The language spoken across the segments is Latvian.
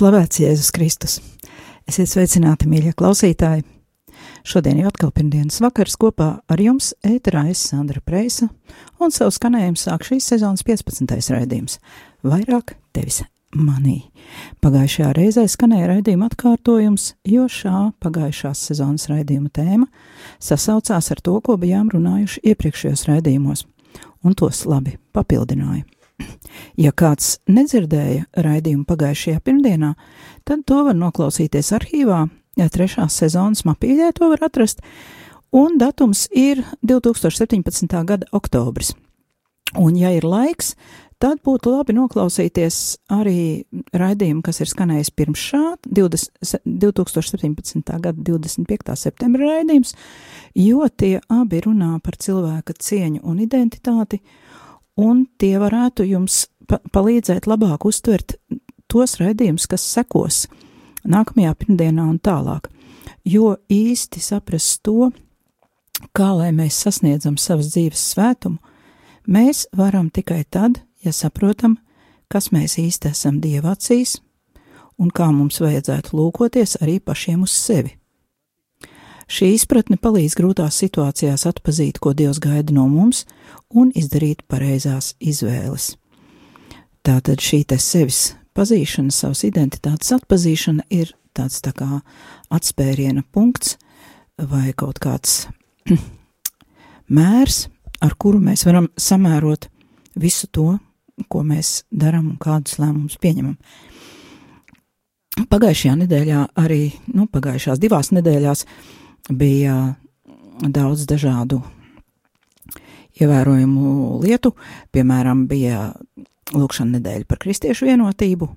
slavēts Jēzus Kristus. Esiet sveicināti, mīļie klausītāji! Šodien jau atkal pirmdienas vakars kopā ar jums ēterā es Sandra Preisa un savu skanējumu sāk šīs sezonas 15. raidījums - vairāk tevis manī. Pagājušajā reizē skanēja raidījuma atkārtojums, jo šā pagājušās sezonas raidījuma tēma sasaucās ar to, ko bijām runājuši iepriekšējos raidījumos, un tos labi papildināja. Ja kāds nedzirdēja raidījumu pagājušajā pirmdienā, tad to var noklausīties arhīvā. Ja trešās sezonas mapīļē to var atrast, un datums ir 2017. gada oktobris. Un, ja ir laiks, tad būtu labi noklausīties arī raidījumu, kas ir skanējis pirms šā 20, 2017. gada 25. septembra raidījums, jo tie abi runā par cilvēka cieņu un identitāti, un tie varētu jums pa palīdzēt labāk uztvert tos raidījumus, kas sekos nākamajā pirmdienā un tālāk. Jo īsti saprast to, kā lai mēs sasniedzam savas dzīves svētumu, mēs varam tikai tad, ja saprotam, kas mēs īsti esam Dieva acīs un kā mums vajadzētu lūkoties arī pašiem uz sevi. Šī izpratne palīdz grūtās situācijās atpazīt, ko Dievs gaida no mums un izdarīt pareizās izvēles. Tātad šī te sevis pazīšana, savas identitātes atpazīšana ir tāds tā kā atspēriena punkts vai kaut kāds mērs, ar kuru mēs varam samērot visu to, ko mēs darām un kādus lēmumus pieņemam. Pagājušajā nedēļā arī, nu, pagājušās divās nedēļās bija daudz dažādu ievērojumu lietu, piemēram, bija lūkšana nedēļa par kristiešu vienotību,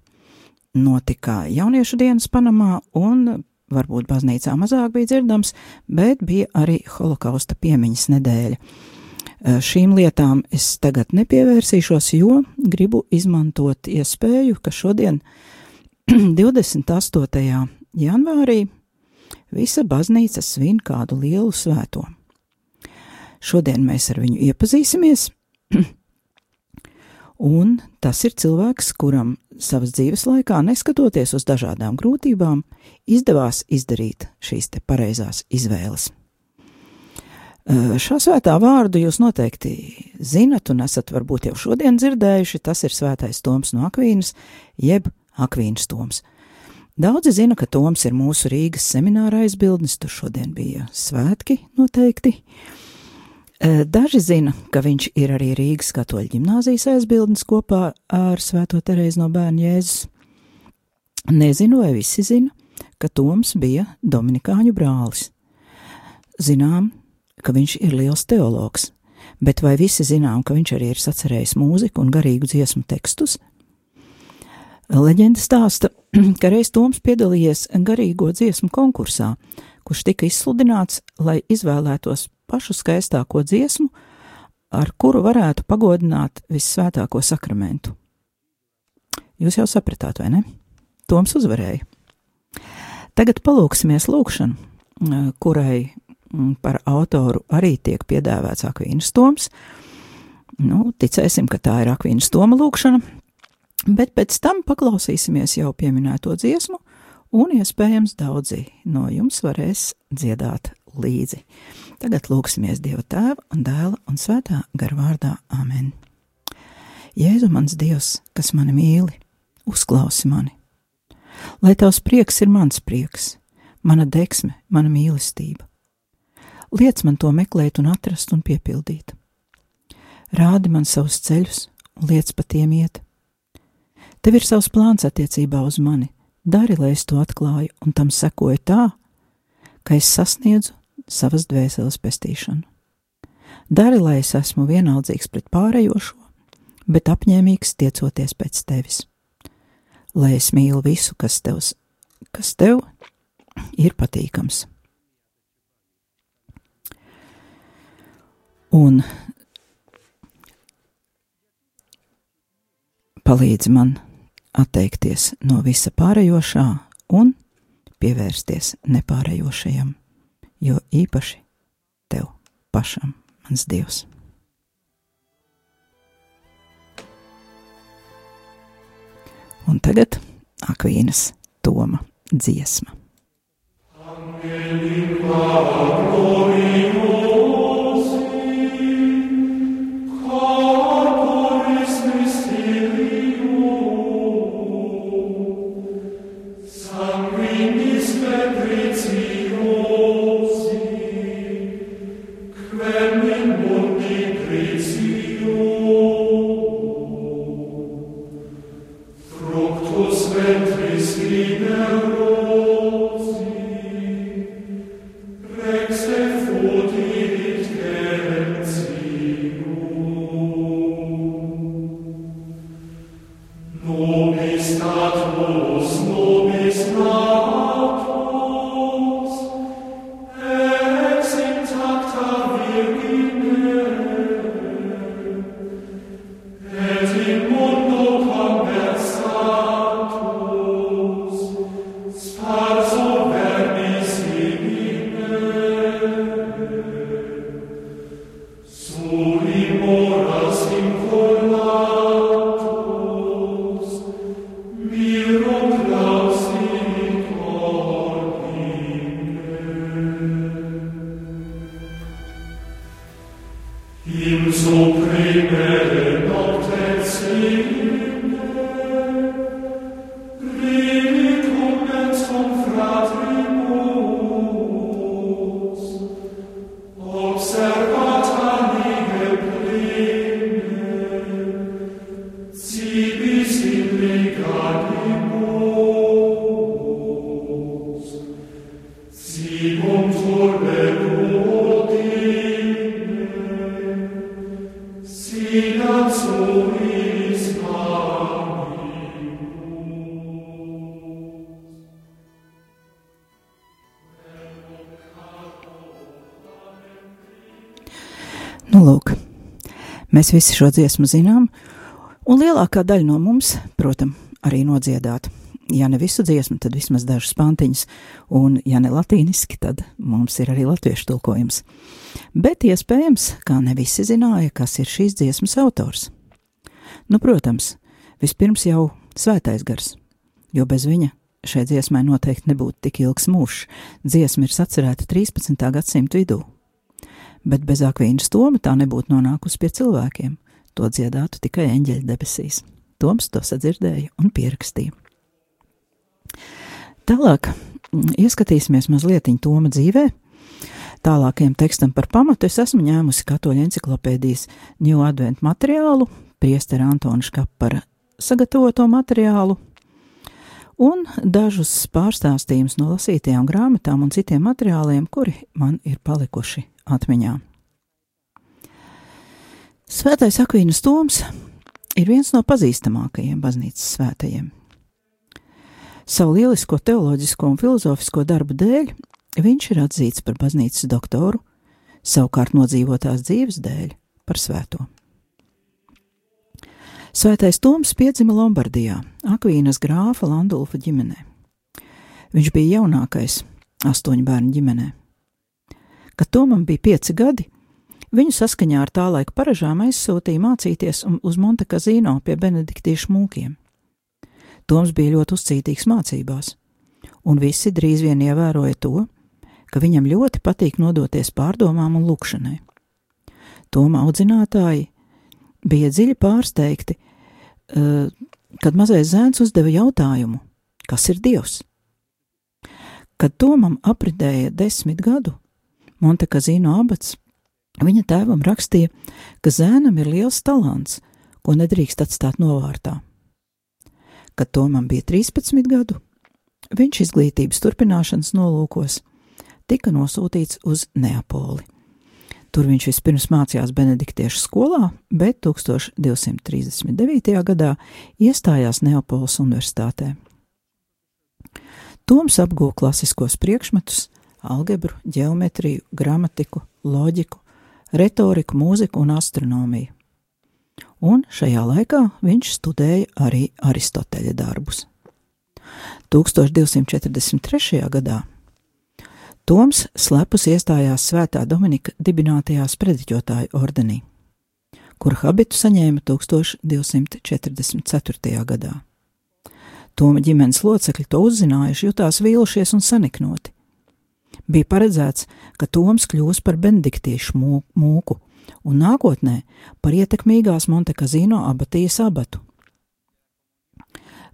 notika jauniešu dienas Panamā un varbūt baznīcā mazāk bija dzirdams, bet bija arī holokausta piemiņas nedēļa. Šīm lietām es tagad nepievērsīšos, jo gribu izmantot iespēju, ka šodien, 28. janvārī, visa baznīca svin kādu lielu svēto. Šodien mēs ar viņu iepazīsimies, un tas ir cilvēks, kuram savas dzīves laikā, neskatoties uz dažādām grūtībām, izdevās izdarīt šīs te pareizās izvēles. Šā svētā vārdu jūs noteikti zinat un esat varbūt jau šodien dzirdējuši, tas ir svētais Toms no Akvīnas, jeb Akvīnas Toms. Daudzi zina, ka Toms ir mūsu Rīgas semināra aizbildnis, tur šodien bija svētki noteikti. Daži zina, ka viņš ir arī Rīgas katoļu ģimnāzijas aizbildnis kopā ar Svēto Terēzi no bērnu Jēzus. Nezinu, vai visi zina, ka Toms bija Dominikāņu brālis. Zinām, ka viņš ir liels teologs, bet vai visi zinām, ka viņš arī ir sacerējis mūziku un garīgu dziesmu tekstus? Leģenda stāsta, ka reiz Toms piedalījies garīgo dziesmu konkursā, kurš tika izsludināts, lai izvēlētos pašu skaistāko dziesmu, ar kuru varētu pagodināt vissvētāko sakramentu. Jūs jau sapratāt, vai ne? Toms uzvarēja. Tagad palūksimies lūkšanu, kurai par autoru arī tiek piedāvāts Akvīnas Toms. Nu, ticēsim, ka tā ir Akvīnas Toma lūkšana, bet pēc tam paklausīsimies jau pieminēto dziesmu, un iespējams daudzi no jums varēs dziedāt līdzi. Tagad lūksimies Dieva tēva un dēla un svētā garvārdā Āmen. Jēzu mans Dievs, kas mani mīli, uzklausi mani. Lai tavs prieks ir mans prieks, mana deksme, mana mīlestība. Liec man to meklēt un atrast un piepildīt. Rādi man savus ceļus un liec pa tiem iet. Tev ir savs plāns attiecībā uz mani, dari, lai es to atklāju un tam sekoju tā, ka es sasniedzu savas dvēseles pestīšanu. Dari, lai es esmu vienaldzīgs pret pārējošo, bet apņēmīgs tiecoties pēc tevis. Lai es mīlu visu, kas tev, kas tev ir patīkams. Un palīdzi man atteikties no visa pārējošā un pievērsties nepārējošajam, jo īpaši tev pašam, mans Dievs. Un tagad Akvīnas Toma dziesma. Soli moras in colma mēs visi šo dziesmu zinām, un lielākā daļa no mums, protams, arī nodziedāt. Ja ne visu dziesmu, tad vismaz dažus pantiņus, un, ja ne latīniski, tad mums ir arī latviešu tulkojums. Bet iespējams, kā ne visi zināja, kas ir šīs dziesmas autors. Nu, protams, vispirms jau svētais gars, jo bez viņa šai dziesmai noteikti nebūtu tik ilgs mūžs. Dziesma ir sacerēta 13. gadsimta vidū bet bez akvīnas Toma tā nebūtu nonākusi pie cilvēkiem. To dziedātu tikai eņģeļa debesīs. Toms to sadzirdēja un pierakstīja. Tālāk mm, ieskatīsimies mazliet Toma dzīvē. Tālākajam tekstam par pamatu es esmu ņēmusi katoļu enciklopēdijas New Advent materiālu, priestera Antona Škapara sagatavoto materiālu, un dažus pārstāstījumus no lasītajām grāmatām un citiem materiāliem, kuri man ir palikuši atmiņā. Svētais Akvīnas Toms ir viens no pazīstamākajiem baznīcas svētajiem. Savu lielisko teoloģisko un filozofisko darbu dēļ viņš ir atzīts par baznīcas doktoru, savukārt nodzīvotās dzīves dēļ par svēto. Svētais Toms piedzima Lombardijā, Akvīnas grāfa Landulfa ģimenē. Viņš bija jaunākais astoņu bērnu ģimenē. Kad Tomam bija pieci gadi, viņu saskaņā ar tā laika paražām aizsūtīja mācīties uz Monte Kazino pie benediktiešu mūkiem. Toms bija ļoti uzcītīgs mācībās, un visi drīz vien ievēroja to, ka viņam ļoti patīk nodoties pārdomām un lūkšanai. Toma audzinātāji bija dziļi pārsteigti, eh, kad mazais zēns uzdeva jautājumu, kas ir Dievs? Kad Tomam apridēja desmit gadu, Montekazino abats, viņa tēvam rakstīja, ka zēnam ir liels talants, ko nedrīkst atstāt novārtā. Kad Tomam bija 13 gadu, viņš izglītības turpināšanas nolūkos tika nosūtīts uz Neapoli. Tur viņš vispirms mācījās Benediktiešu skolā, bet 1239. gadā iestājās Neapoles Universitātē. Toms apguva klasiskos priekšmetus, algebru, geometriju, gramatiku, loģiku, retoriku, mūziku un astronomiju. Un šajā laikā viņš studēja arī Aristoteļa darbus. 1243. gadā Toms slepus iestājās Svētā Dominika dibinātajā sprediķotāju ordenī, kur habitu saņēma 1244. gadā. Toma ģimenes locekļi to uzzinājuši, jutās vīlušies un saniknoti. Bija paredzēts, ka Toms kļūs par benediktiešu mūku un nākotnē par ietekmīgās Montekazino abatijas abatu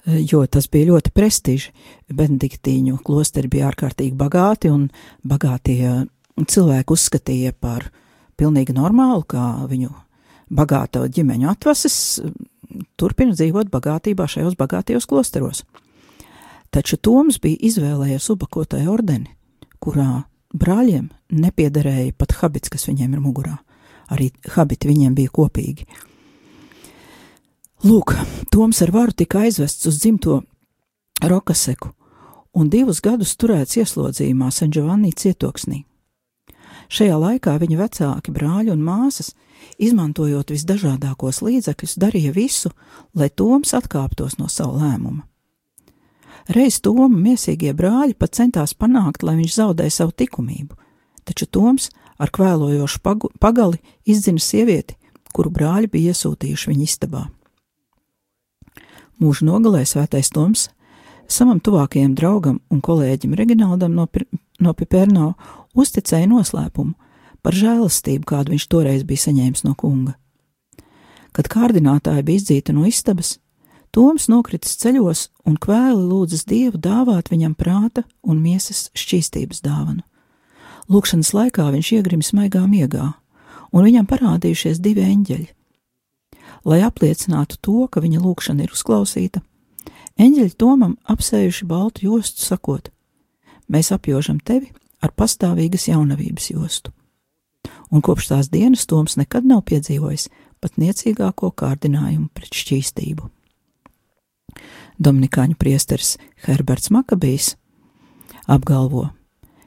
jo tas bija ļoti prestiži. Benediktīņu klosteri bija ārkārtīgi bagāti, un bagātie cilvēki uzskatīja par pilnīgi normālu, kā viņu bagāta ģimeņu atvases turpina dzīvot bagātībā šajos bagātajos klosteros. Taču Toms bija izvēlējies ubakotai ordeni, kurā brāļiem nepiederēja pat habits, kas viņiem ir mugurā. Arī habiti viņiem bija kopīgi. Lūk, Toms ar varu tika aizvests uz dzimto Rokaseku un divus gadus turēts ieslodzījumā San Giovanni cietoksnī. Šajā laikā viņa vecāki brāļi un māsas, izmantojot visdažādākos līdzekļus, darīja visu, lai Toms atkāptos no savu lēmumu. Reiz Toma miesīgie brāļi pat centās panākt, lai viņš zaudē savu likumību, taču Toms ar kvēlojošu pagali izdzina sievieti, kuru brāļi bija iesūtījuši viņa istabā. Mūža nogalē svētais Toms savam tuvākajam draugam un kolēģim Reginaldam no, no Piperno uzticēja noslēpumu par žēlastību, kādu viņš toreiz bija saņēmis no kunga. Kad kārdinātāja bija izdzīta no istabas, Toms nokritis ceļos un kvēli lūdzas Dievu dāvāt viņam prāta un miesas šķīstības dāvanu. Lūkšanas laikā viņš iegrims maigā miegā, un viņam parādījušies divi eņģeļi lai apliecinātu to, ka viņa lūkšana ir uzklausīta. Eņģeļi Tomam apsējuši baltu jostu, sakot: Mēs apjožam tevi ar pastāvīgas jaunavības jostu. Un kopš tās dienas Toms nekad nav piedzīvojis pat niecīgāko kārdinājumu pret šķīstību. Dominikāņu priesteris Herberts Makabijs apgalvo,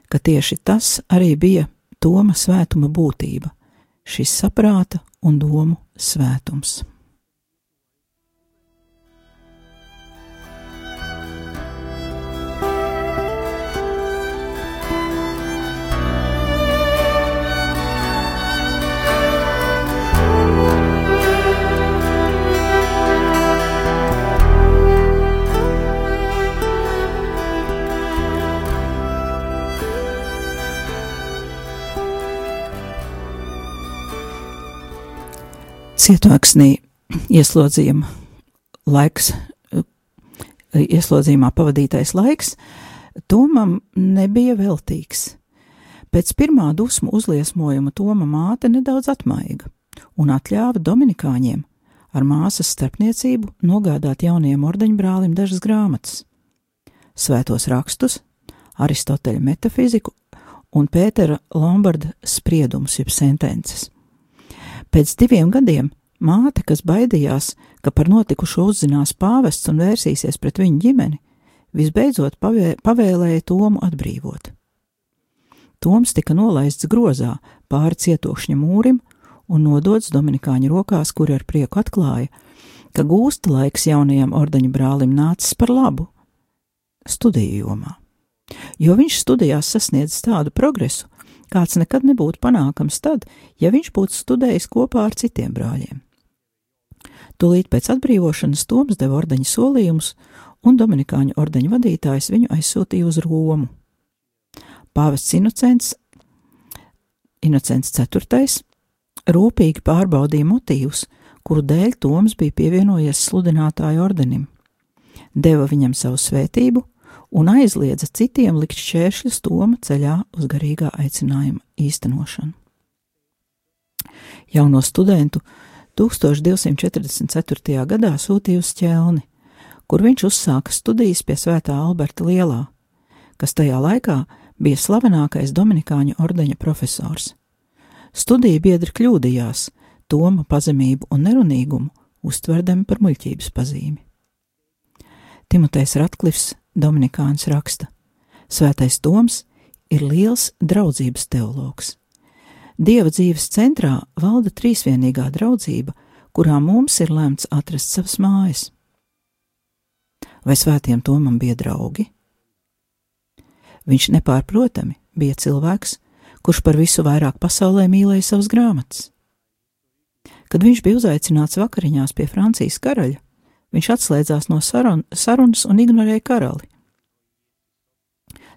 ka tieši tas arī bija Toma svētuma būtība - šis saprāta un domu svētums. Cietoksnī ieslodzījuma laiks, ieslodzījumā pavadītais laiks, Tomam nebija veltīgs. Pēc pirmā dusmu uzliesmojuma Toma māte nedaudz atmaiga un atļāva Dominikāņiem ar māsas starpniecību nogādāt jaunajam ordeņbrālim dažas grāmatas - svētos rakstus, Aristoteļa metafiziku un Pētera Lombarda spriedumus jeb sentences. Pēc diviem gadiem māte, kas baidījās, ka par notikušo uzzinās pāvests un vērsīsies pret viņu ģimeni, visbeidzot pavē, pavēlēja Tomu atbrīvot. Toms tika nolaists grozā pāri cietokšņa mūrim un nodots Dominikāņu rokās, kuri ar prieku atklāja, ka gūsta laiks jaunajam ordeņa brālim nācis par labu studiju jomā, jo viņš studijās sasniedz tādu progresu, kāds nekad nebūtu panākams tad, ja viņš būtu studējis kopā ar citiem brāļiem. Tūlīt pēc atbrīvošanas Toms deva ordeņa solījumus, un Dominikāņu ordeņa vadītājs viņu aizsūtīja uz Romu. Pāvests Inocents, Inocents IV. rūpīgi pārbaudīja motīvus, kuru dēļ Toms bija pievienojies sludinātāju ordenim, deva viņam savu svētību un aizliedza citiem likt šķēršļus Toma ceļā uz garīgā aicinājuma īstenošanu. Jauno studentu 1244. gadā sūtīja uz ķelni, kur viņš uzsāka studijas pie Svētā Alberta Lielā, kas tajā laikā bija slavenākais Dominikāņu ordeņa profesors. Studiju biedri kļūdījās, Toma pazemību un nerunīgumu uztverdami par muļķības pazīmi. Timotejs Ratklifs, Dominikāns raksta: Svētais Toms ir liels draudzības teologs. Dieva dzīves centrā valda trīsvienīgā draudzība, kurā mums ir lemts atrast savas mājas. Vai svētiem Tomam bija draugi? Viņš nepārprotami bija cilvēks, kurš par visu vairāk pasaulē mīlēja savas grāmatas. Kad viņš bija uzaicināts vakariņās pie Francijas karaļa, viņš atslēdzās no sarun, sarunas un ignorēja karali.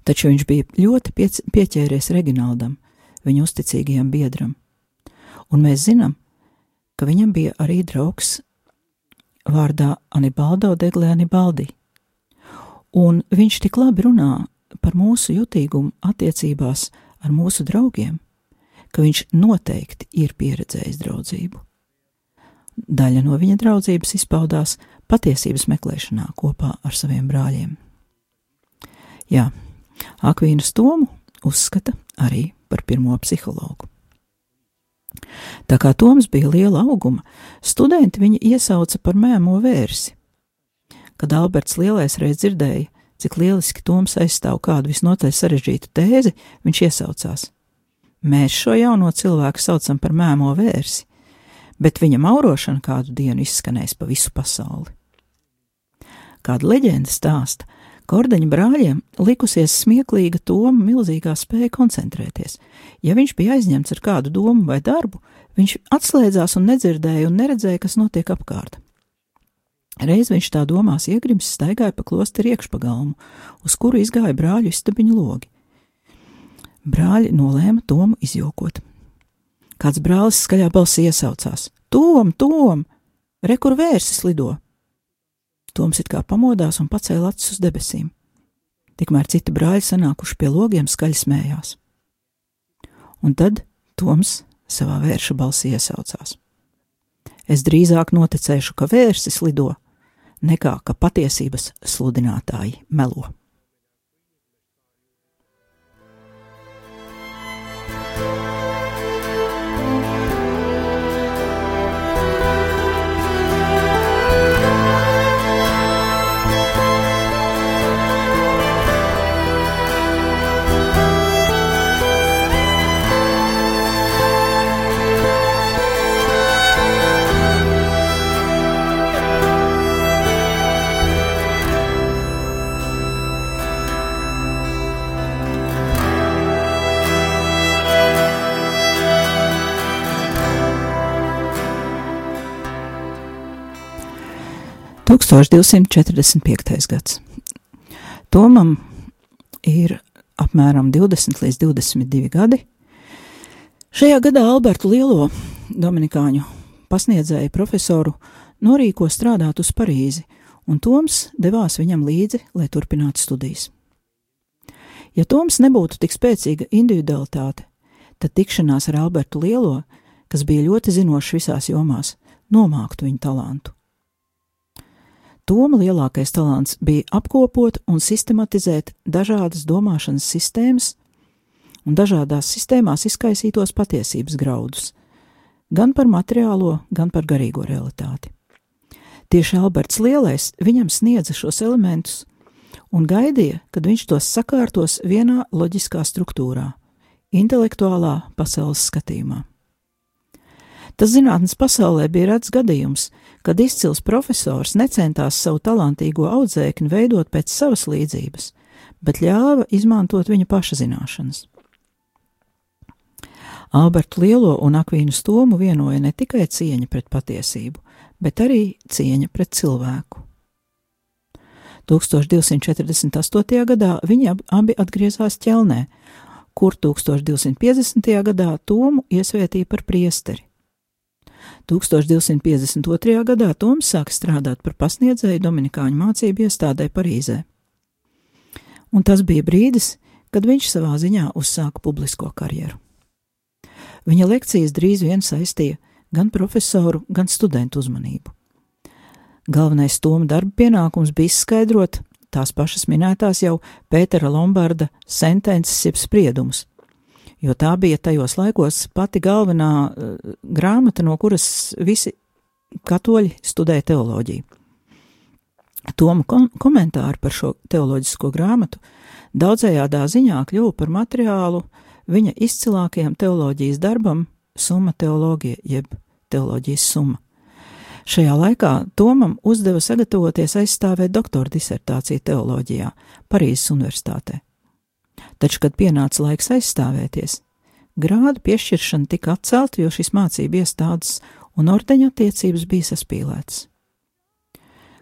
Taču viņš bija ļoti piec, pieķēries Reginaldam, viņa uzticīgajam biedram, un mēs zinām, ka viņam bija arī draugs vārdā Anibaldo Deglē Anibaldi, un viņš tik labi runā par mūsu jutīgumu attiecībās ar mūsu draugiem, ka viņš noteikti ir pieredzējis draudzību. Daļa no viņa draudzības izpaudās patiesības meklēšanā kopā ar saviem brāļiem. Jā, Akvīnas Tomu uzskata arī par pirmo psihologu. Tā kā Toms bija liela auguma, studenti viņu iesauca par mēmo vērsi. Kad Alberts Lielais reiz dzirdēja, cik lieliski Toms aizstāv kādu visnotaļ sarežģītu tēzi, viņš iesaucās. Mēs šo jauno cilvēku saucam par mēmo vērsi, bet viņa maurošana kādu dienu izskanēs pa visu pasauli. Kāda leģenda stāsta, ka ordeņa brāļiem likusies smieklīga Toma milzīgā spēja koncentrēties. Ja viņš bija aizņemts ar kādu domu vai darbu, viņš atslēdzās un nedzirdēja un neredzēja, kas notiek apkārt. Reiz viņš tā domās iegrims staigāja pa klosteri iekšpagalmu, uz kuru izgāja brāļu istabiņu logi. Brāļi nolēma Tomu izjokot. Kāds brālis skaļā balsī iesaucās: Tom, Tom, re, kur vērsis lido! Toms it kā pamodās un pacēla acis uz debesīm. Tikmēr citi brāļi sanākuši pie logiem skaļi smējās. Un tad Toms savā vērša balsī iesaucās: Es drīzāk noticēšu, ka vērsis lido, nekā ka patiesības sludinātāji melo. 1245. gads. Tomam ir apmēram 20 līdz 22 gadi. Šajā gadā Albertu Lielo, Dominikāņu pasniedzēju profesoru, norīko strādāt uz Parīzi, un Toms devās viņam līdzi, lai turpinātu studijas. Ja Toms nebūtu tik spēcīga individualitāte, tad tikšanās ar Albertu Lielo, kas bija ļoti zinošs visās jomās, nomāktu viņa talantu. Toma lielākais talants bija apkopot un sistematizēt dažādas domāšanas sistēmas un dažādās sistēmās izkaisītos patiesības graudus, gan par materiālo, gan par garīgo realitāti. Tieši Alberts Lielais viņam sniedza šos elementus un gaidīja, kad viņš tos sakārtos vienā loģiskā struktūrā, intelektuālā pasaules skatījumā. Tas zinātnes pasaulē bija redzams gadījums, kad izcils profesors necentās savu talantīgo audzēkni veidot pēc savas līdzības, bet ļāva izmantot viņa paša zināšanas. Albertu Lielo un Akvīnu Stomu vienoja ne tikai cieņa pret patiesību, bet arī cieņa pret cilvēku. 1248. gadā viņi abi atgriezās ķelnē, kur 1250. gadā Tomu iesvētīja par priesteri. 1252. gadā Toms sāk strādāt par pasniedzēju Dominikāņu mācību iestādē Parīzē. Un tas bija brīdis, kad viņš savā ziņā uzsāka publisko karjeru. Viņa lekcijas drīz vien saistīja gan profesoru, gan studentu uzmanību. Galvenais Toma darba pienākums bija izskaidrot tās pašas minētās jau Pētera Lombarda sentences jeb spriedumus, jo tā bija tajos laikos pati galvenā uh, grāmata, no kuras visi katoļi studēja teoloģiju. Kom komentāri par šo teoloģisko grāmatu daudzējādā ziņā kļuva par materiālu viņa izcilākajam teoloģijas darbam Summa teoloģija, jeb teoloģijas summa. Šajā laikā Tomam uzdeva sagatavoties aizstāvēt doktora disertāciju teoloģijā Parīzes Universitātē. Taču, kad pienāca laiks aizstāvēties, grādu piešķiršana tika atcelta, jo šīs mācību iestādes un ordeņa attiecības bija saspīlētas.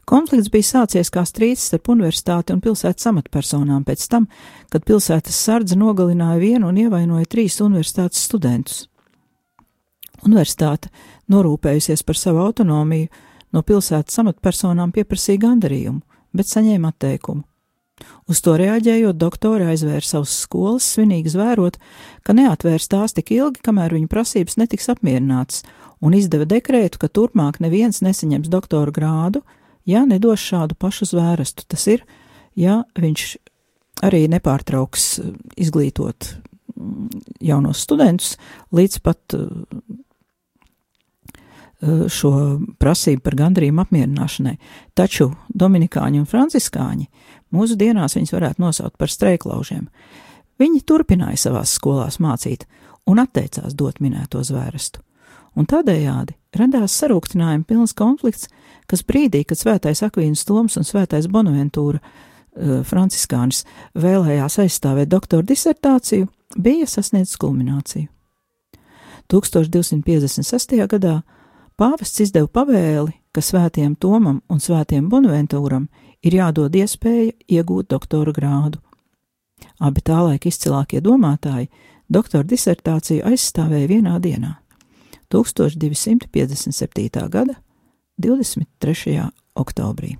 Konflikts bija sācies kā strīds starp universitāti un pilsētas amatpersonām pēc tam, kad pilsētas sardze nogalināja vienu un ievainoja trīs universitātes studentus. Universitāte, norūpējusies par savu autonomiju, no pilsētas amatpersonām pieprasīja gandarījumu, bet saņēma atteikumu. Uz to reaģējot, doktori aizvēra savus skolas, svinīgi zvērot, ka neatvērs tās tik ilgi, kamēr viņa prasības netiks apmierinātas, un izdeva dekrētu, ka turpmāk neviens nesaņems doktora grādu, ja nedos šādu pašu zvērestu. Tas ir, ja viņš arī nepārtrauks izglītot mm, jaunos studentus līdz pat Eh, šo prasību par gandrību apmierināšanai, taču dominikāņi un franciskāņi mūsu dienās viņus varētu nosaukt par streiklaužiem. Viņi turpināja savās skolās mācīt un atteicās dot minēto zvērestu. Un tādējādi radās sarūktinājuma pilns konflikts, kas brīdī, kad svētais Akvīns Toms un svētais Bonaventūra uh, franciskānis vēlējās aizstāvēt doktora disertāciju, bija sasniedzis kulmināciju. 1256. gadā Pāvests izdeva pavēli, ka svētiem Tomam un svētiem Bonaventūram ir jādod iespēja iegūt doktora grādu. Abi tā laika izcilākie domātāji doktora disertāciju aizstāvēja vienā dienā - 1257. gada 23. oktobrī.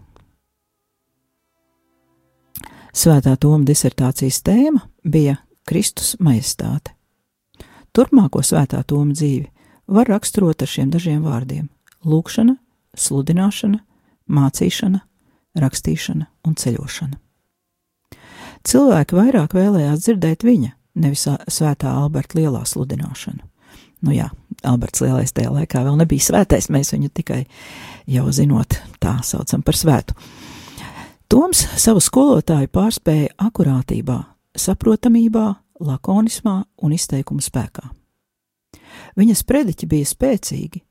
Svētā Toma disertācijas tēma bija Kristus majestāte. Turpmāko svētā Toma dzīvi var raksturot ar šiem dažiem vārdiem - lūkšana, sludināšana, mācīšana, rakstīšana un ceļošana. Cilvēki vairāk vēlējās dzirdēt viņa, nevis svētā Alberta lielā sludināšanu. Nu jā, Alberts lielais tajā laikā vēl nebija svētais, mēs viņu tikai jau zinot tā saucam par svētu. Toms savu skolotāju pārspēja akurātībā, saprotamībā, lakonismā un izteikuma spēkā. Viņas prediķi bija spēcīgi.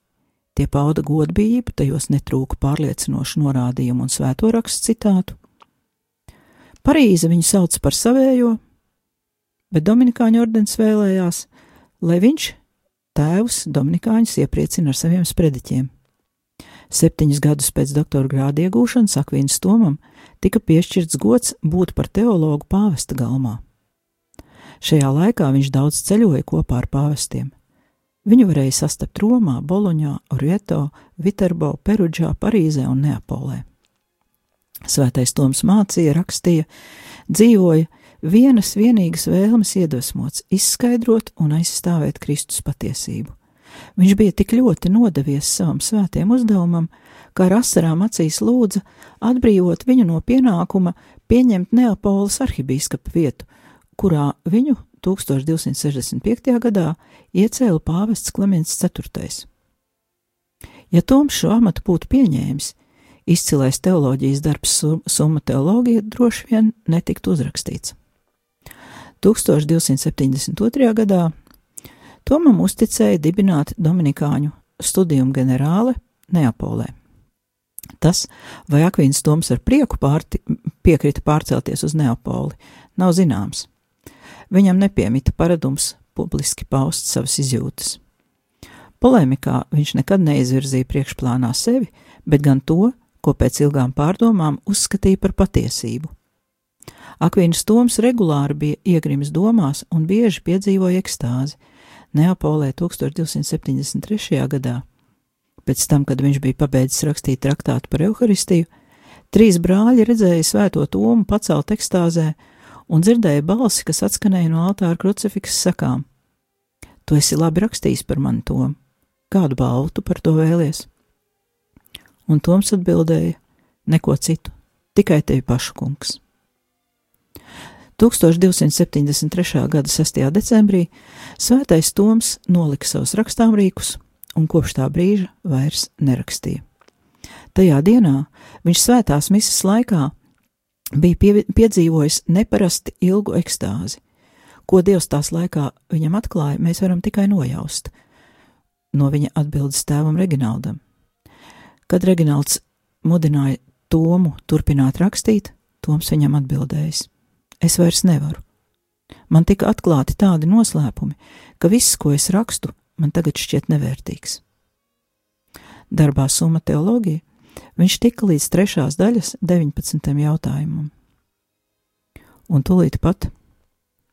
Tie pauda godbijību, tajos netrūka pārliecinošu norādījumu un svēto rakstu citātu. Parīze viņu sauc par savējo, bet Dominikāņu ordens vēlējās, lai viņš, tēvs, Dominikāņus iepriecina ar saviem sprediķiem. Septiņus gadus pēc doktora grāda iegūšanas Akvīnas Tomam tika piešķirts gods būt par teologu pāvesta galmā. Šajā laikā viņš daudz ceļoja kopā ar pāvestiem. Viņu varēja sastapt Romā, Boloņā, Orieto, Viterbo, Perudžā, Parīzē un Neapolē. Svētais Toms mācīja, rakstīja, dzīvoja vienas vienīgas vēlmes iedvesmots, izskaidrot un aizstāvēt Kristus patiesību. Viņš bija tik ļoti nodevies savam svētiem uzdevumam, ka ar asarām acīs lūdza atbrīvot viņu no pienākuma pieņemt Neapoles arhibīskapa vietu, kurā viņu 1265. gadā iecēla pāvests Kliments IV. Ja Toms šo amatu būtu pieņēmis, izcilais teoloģijas darbs Summa teoloģija droši vien netiktu uzrakstīts. 1272. gadā Tomam uzticēja dibināt Dominikāņu studijumu ģenerāle Neapolē. Tas, vai Akvīns Toms ar prieku pārti, piekrita pārcelties uz Neapoli, nav zināms. Viņam nepiemita paradums publiski paust savas izjūtas. Polēmikā viņš nekad neizvirzīja priekšplānā sevi, bet gan to, ko pēc ilgām pārdomām uzskatīja par patiesību. Akvīns Toms regulāri bija iegrimis domās un bieži piedzīvoja ekstāzi Neapolē 1273. gadā. Pēc tam, kad viņš bija pabeidzis rakstīt traktātu par evaharistiju, trīs brāļi redzēja svēto Tomu pacelt ekstāzē un dzirdēja balsi, kas atskanēja no altāra krucifiks sakām: Tu esi labi rakstījis par mani to, kādu balvu tu par to vēlies? Un Toms atbildēja: Neko citu, tikai tevi pašu kungs. 1273. gada 6. decembrī Svētais Toms nolika savus rakstāmrīkus un kopš tā brīža vairs nerakstīja. Tajā dienā viņš svētās misijas laikā bija pie, piedzīvojis neparasti ilgu ekstāzi. Ko Dievs tās laikā viņam atklāja, mēs varam tikai nojaust no viņa atbildes tēvam Reginaldam. Kad Reginalds mudināja Tomu turpināt rakstīt, Toms viņam atbildējis: Es vairs nevaru. Man tika atklāti tādi noslēpumi, ka viss, ko es rakstu, man tagad šķiet nevērtīgs. Darbā summa teoloģija viņš tika līdz trešās daļas 19. jautājumam. Un tūlīt pat,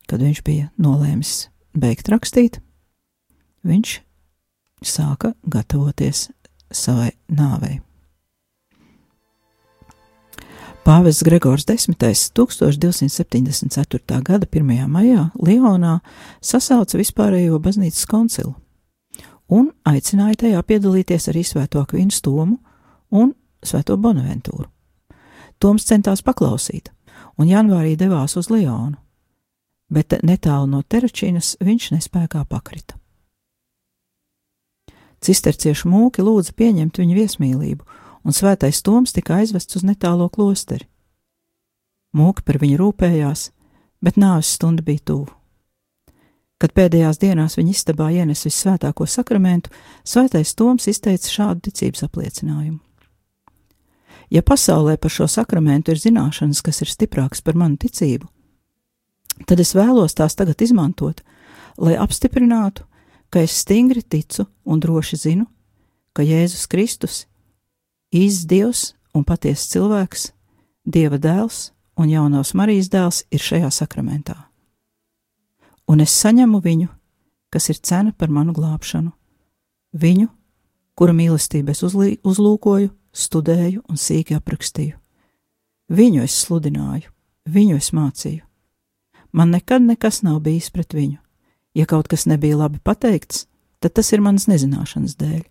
kad viņš bija nolēmis beigt rakstīt, viņš sāka gatavoties savai nāvei. Pāvests Gregors X. 1274. gada 1. maijā Lionā sasauca vispārējo baznīcas koncilu un aicināja tajā piedalīties arī Svēto Akvīnu Tomu un Svēto Bonaventūru. Toms centās paklausīt, un janvārī devās uz Lionu, bet netālu no Teračīnas viņš nespējā pakrita. Cisterciešu mūki lūdza pieņemt viņu viesmīlību, un svētais Toms tika aizvests uz netālo klosteri. Mūki par viņu rūpējās, bet nāves stunda bija tuvu. Kad pēdējās dienās viņa istabā ienes visvētāko sakramentu, svētais Toms izteica šādu ticības apliecinājumu. Ja pasaulē par šo sakramentu ir zināšanas, kas ir stiprākas par manu ticību, tad es vēlos tās tagad izmantot, lai apstiprinātu, ka es stingri ticu un droši zinu, ka Jēzus Kristus īsts Dievs un patiesa cilvēks, Dieva dēls un jaunās Marijas dēls ir šajā sakramentā. Un es saņemu viņu, kas ir cena par manu glābšanu, viņu, kura mīlestību es uzlūkoju, studēju un sīki aprakstīju. Viņu es sludināju, viņu es mācīju. Man nekad nekas nav bijis pret viņu. Ja kaut kas nebija labi pateikts, tad tas ir manas nezināšanas dēļ.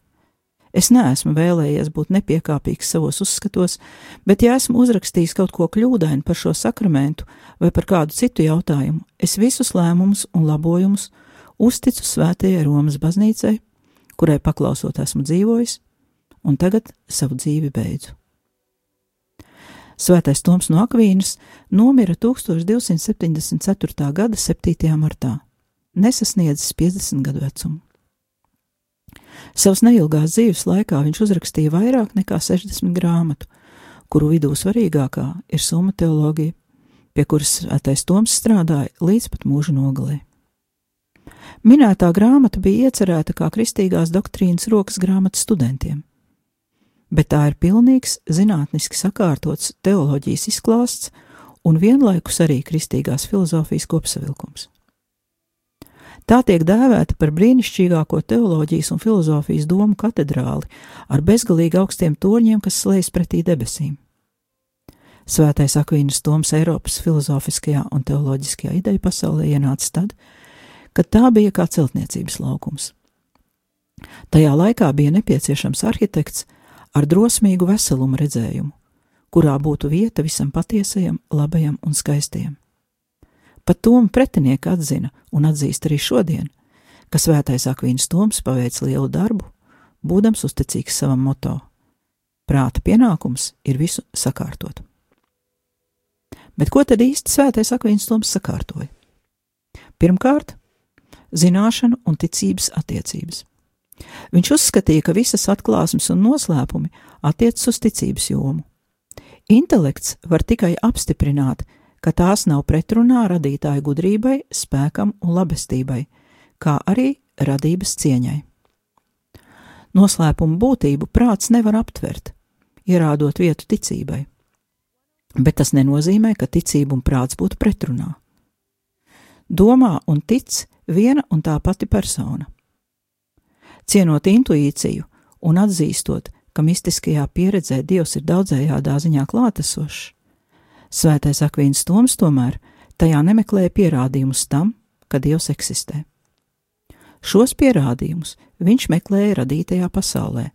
Es neesmu vēlējies būt nepiekāpīgs savos uzskatos, bet, ja esmu uzrakstījis kaut ko kļūdainu par šo sakramentu vai par kādu citu jautājumu, es visus lēmumus un labojumus uzticu Svētajai Romas baznīcai, kurai paklausot esmu dzīvojis, un tagad savu dzīvi beidzu. Svētais Toms no Akvīnas nomira 1274. gada 7. martā, nesasniedzis 50 gadu vecumu. Savas neilgās dzīves laikā viņš uzrakstīja vairāk nekā 60 grāmatu, kuru vidū svarīgākā ir summa teoloģija, pie kuras Svētais Toms strādāja līdz pat mūža nogalē. Minētā grāmata bija iecerēta kā kristīgās doktrīnas rokas grāmata studentiem, bet tā ir pilnīgs zinātniski sakārtots teoloģijas izklāsts un vienlaikus arī kristīgās filozofijas kopsavilkums. Tā tiek dēvēta par brīnišķīgāko teoloģijas un filozofijas domu katedrāli ar bezgalīgi augstiem torņiem, kas slēdz pretī debesīm. Svētais Akvīnas Toms Eiropas filozofiskajā un teoloģiskajā ideja pasaulē ienāca tad, kad tā bija kā celtniecības laukums. Tajā laikā bija nepieciešams arhitekts ar drosmīgu veselumu redzējumu, kurā būtu vieta visam patiesajam, labajam un skaistajam. Pat Toma pretinieki atzina un atzīst arī šodien, ka svētais Akvīns Toms paveic lielu darbu, būdams uzticīgs savam moto. Prāta pienākums ir visu sakārtot. Bet ko tad īsti svētais Akvīns Toms sakārtoja? Pirmkārt, zināšanu un ticības attiecības. Viņš uzskatīja, ka visas atklāsmes un noslēpumi attiecas uz ticības jomu. Intelekts var tikai apstiprināt, ka tās nav pretrunā radītāja gudrībai, spēkam un labestībai, kā arī radības cieņai. Noslēpumu būtību prāts nevar aptvert, ierādot vietu ticībai, bet tas nenozīmē, ka ticība un prāts būtu pretrunā. Domā un tic viena un tā pati persona. Cienot intuīciju un atzīstot, ka mistiskajā pieredzē Dievs ir daudzējādā ziņā klātesošs, Svētais Akvīns Toms tomēr tajā nemeklēja pierādījumus tam, ka Dievs eksistē. Šos pierādījumus viņš meklēja radītajā pasaulē,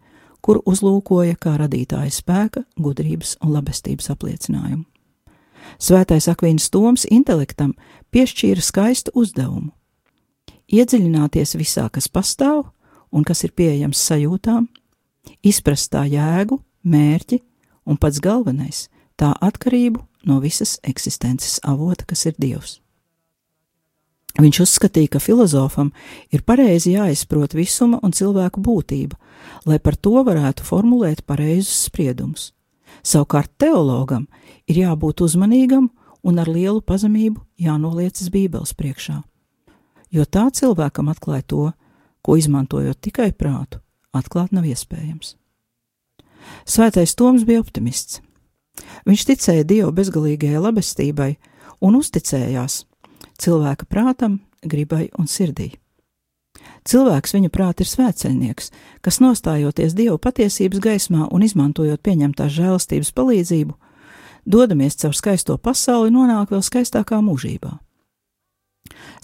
kur uzlūkoja kā radītāja spēka, gudrības un labestības apliecinājumu. Svētais Akvīns Toms intelektam piešķīra skaistu uzdevumu - iedziļināties visā, kas pastāv un kas ir pieejams sajūtām, izprast tā jēgu, mērķi un pats galvenais - tā atkarību no visas eksistences avota, kas ir Dievs. Viņš uzskatīja, ka filozofam ir pareizi jāizprot visuma un cilvēku būtība, lai par to varētu formulēt pareizus spriedumus. Savukārt teologam ir jābūt uzmanīgam un ar lielu pazemību jānoliecas Bībeles priekšā, jo tā cilvēkam atklāja to, ko izmantojot tikai prātu, atklāt nav iespējams. Svētais Toms bija optimists. Viņš ticēja Dieva bezgalīgajai labestībai un uzticējās cilvēka prātam, gribai un sirdī. Cilvēks viņa prāta ir svētceļnieks, kas nostājoties Dieva patiesības gaismā un izmantojot pieņemtās žēlastības palīdzību, dodamies caur skaisto pasauli, nonāk vēl skaistākā mūžībā.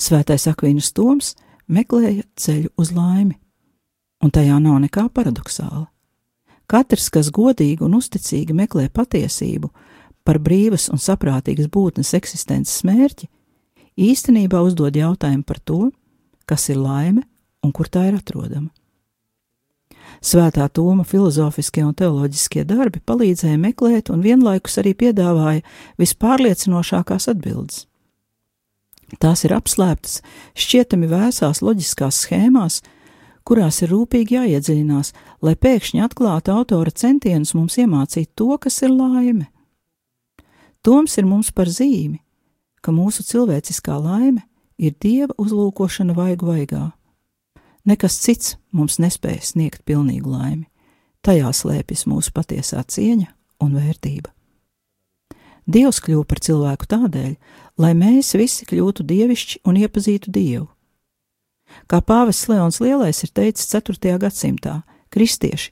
Svētais Akvīnas Toms meklēja ceļu uz laimi, un tajā nav nekā paradoxāla. Katrs, kas godīgi un uzticīgi meklē patiesību par brīvas un saprātīgas būtnes eksistences mērķi, īstenībā uzdod jautājumu par to, kas ir laime un kur tā ir atrodama. Svētā Toma filozofiskie un teoloģiskie darbi palīdzēja meklēt un vienlaikus arī piedāvāja vispārliecinošākās atbildes. Tās ir apslēptas, šķietami vēsās loģiskās schēmās, kurās ir rūpīgi jāiedziļinās, lai pēkšņi atklātu autora centienus mums iemācīt to, kas ir laime. Toms ir mums par zīmi, ka mūsu cilvēciskā laime ir dieva uzlūkošana vaigu vaigā. Nekas cits mums nespēja sniegt pilnīgu laimi. Tajā slēpjas mūsu patiesā cieņa un vērtība. Dievs kļuva par cilvēku tādēļ, lai mēs visi kļūtu dievišķi un iepazītu Dievu. Kā pāvests Leons Lielais ir teicis 4. gadsimtā, kristieši,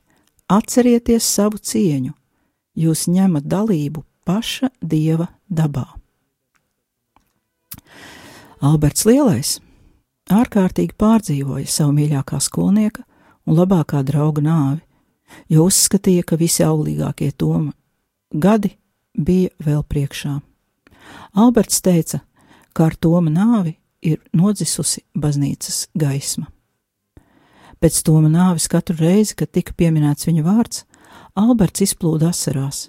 atcerieties savu cieņu, jūs ņemat dalību paša dieva dabā. Alberts Lielais ārkārtīgi pārdzīvoja savu mīļākā skolnieka un labākā drauga nāvi, jo uzskatīja, ka visi auglīgākie Toma gadi bija vēl priekšā. Alberts teica, ka ar Toma nāvi ir nodzisusi baznīcas gaisma. Pēc Toma nāvis katru reizi, kad tika pieminēts viņa vārds, Alberts izplūda asarās.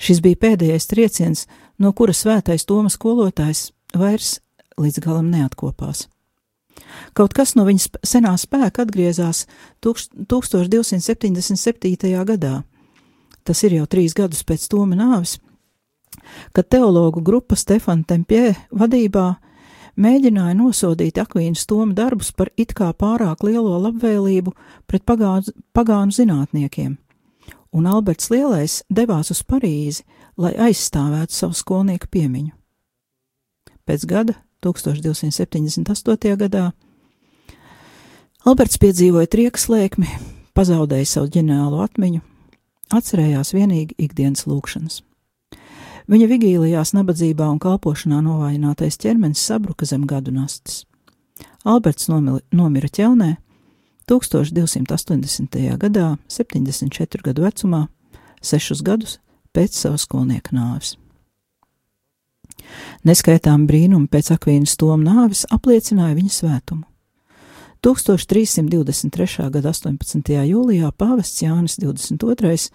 Šis bija pēdējais trieciens, no kura svētais Toma skolotājs vairs līdz galam neatkopās. Kaut kas no viņas senā spēka atgriezās 1277. gadā. Tas ir jau trīs gadus pēc Toma nāves, kad teologu grupa Stefana Tempjē vadībā mēģināja nosodīt Akvīnas Toma darbus par it kā pārāk lielo labvēlību pret pagānu, pagānu zinātniekiem, un Alberts Lielais devās uz Parīzi, lai aizstāvētu savu skolnieku piemiņu. Pēc gada 1278. gadā. Alberts piedzīvoja triekas lēkmi, pazaudēja savu ģeniālo atmiņu, atcerējās vienīgi ikdienas lūkšanas. Viņa vigīlijās, nabadzībā un kalpošanā novājinātais ķermenis sabruka zem gadu nastas. Alberts nomira, nomira ķelnē 1280. gadā, 74 gadu vecumā, sešus gadus pēc savas skolnieka nāves. Neskaitām brīnumi pēc Akvīnas Toma nāves apliecināja viņa svētumu. 1323. gada 18. jūlijā pāvests Jānis 22.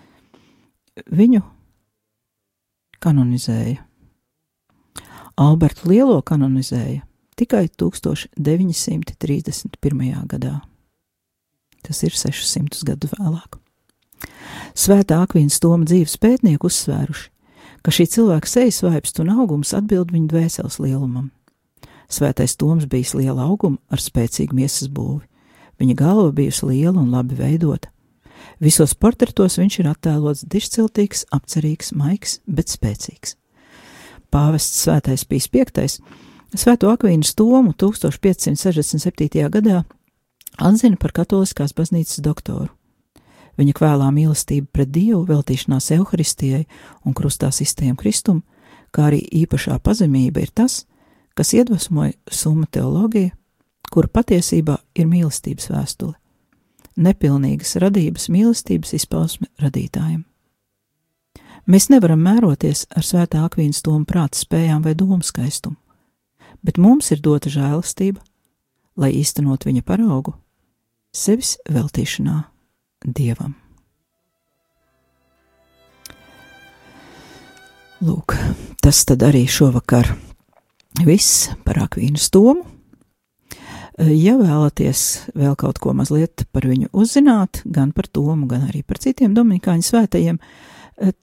viņu kanonizēja. Albertu Lielo kanonizēja tikai 1931. gadā. Tas ir 600 gadu vēlāk. Svētā Akvīnas Toma dzīves pētnieki uzsvēruši, ka šī cilvēka sejas vaipsts un augums atbild viņa dvēseles lielumam. Svētais Toms bijis liela auguma ar spēcīgu miesas būvi. Viņa galva bijusi liela un labi veidota. Visos portretos viņš ir attēlots dišciltīgs, apcerīgs, maigs, bet spēcīgs. Pāvests Svētais Pīs V. Svēto Akvīnu Tomu 1567. gadā atzina par katoliskās baznīcas doktoru. Viņa kvēlā mīlestība pret Dievu, veltīšanās evaharistijai un krustā sistēm Kristum, kā arī īpašā pazemība ir tas, kas iedvesmoja summa teoloģiju, kura patiesībā ir mīlestības vēstule, nepilnīgas radības mīlestības izpausme radītājiem. Mēs nevaram mēroties ar svētā akvīnas tomu prāta spējām vai domu skaistumu, bet mums ir dota žēlastība, lai īstenot viņa paraugu sevis veltīšanā Dievam. Lūk, tas tad arī šovakar viss par akvīnas tomu. Ja vēlaties vēl kaut ko mazliet par viņu uzzināt, gan par tomu, gan arī par citiem Dominikāņu svētajiem,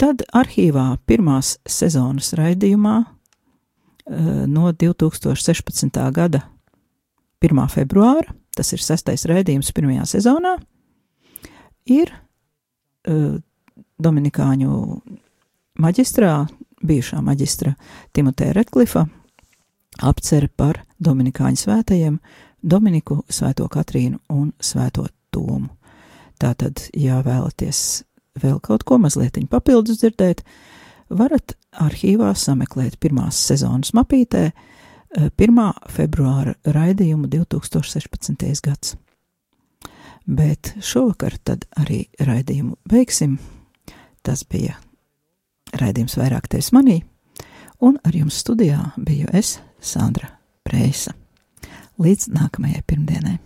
tad arhīvā pirmās sezonas raidījumā no 2016. gada 1. februāra, tas ir sestais raidījums pirmajā sezonā, ir Dominikāņu maģistrā, bijušā maģistra Timotē Retklifa apcere par Dominikāņu svētajiem, Dominiku, Svēto Katrīnu un Svēto Tomu. Tātad, ja vēlaties vēl kaut ko mazliet papildus dzirdēt, varat arhīvā sameklēt pirmās sezonas mapītē 1. februāra raidījumu 2016. gads. Bet šovakar tad arī raidījumu beigsim. Tas bija raidījums vairāk tevis manī, un ar jums studijā biju es, Sandra Preisa. Līdz nākamajai pirmdienai!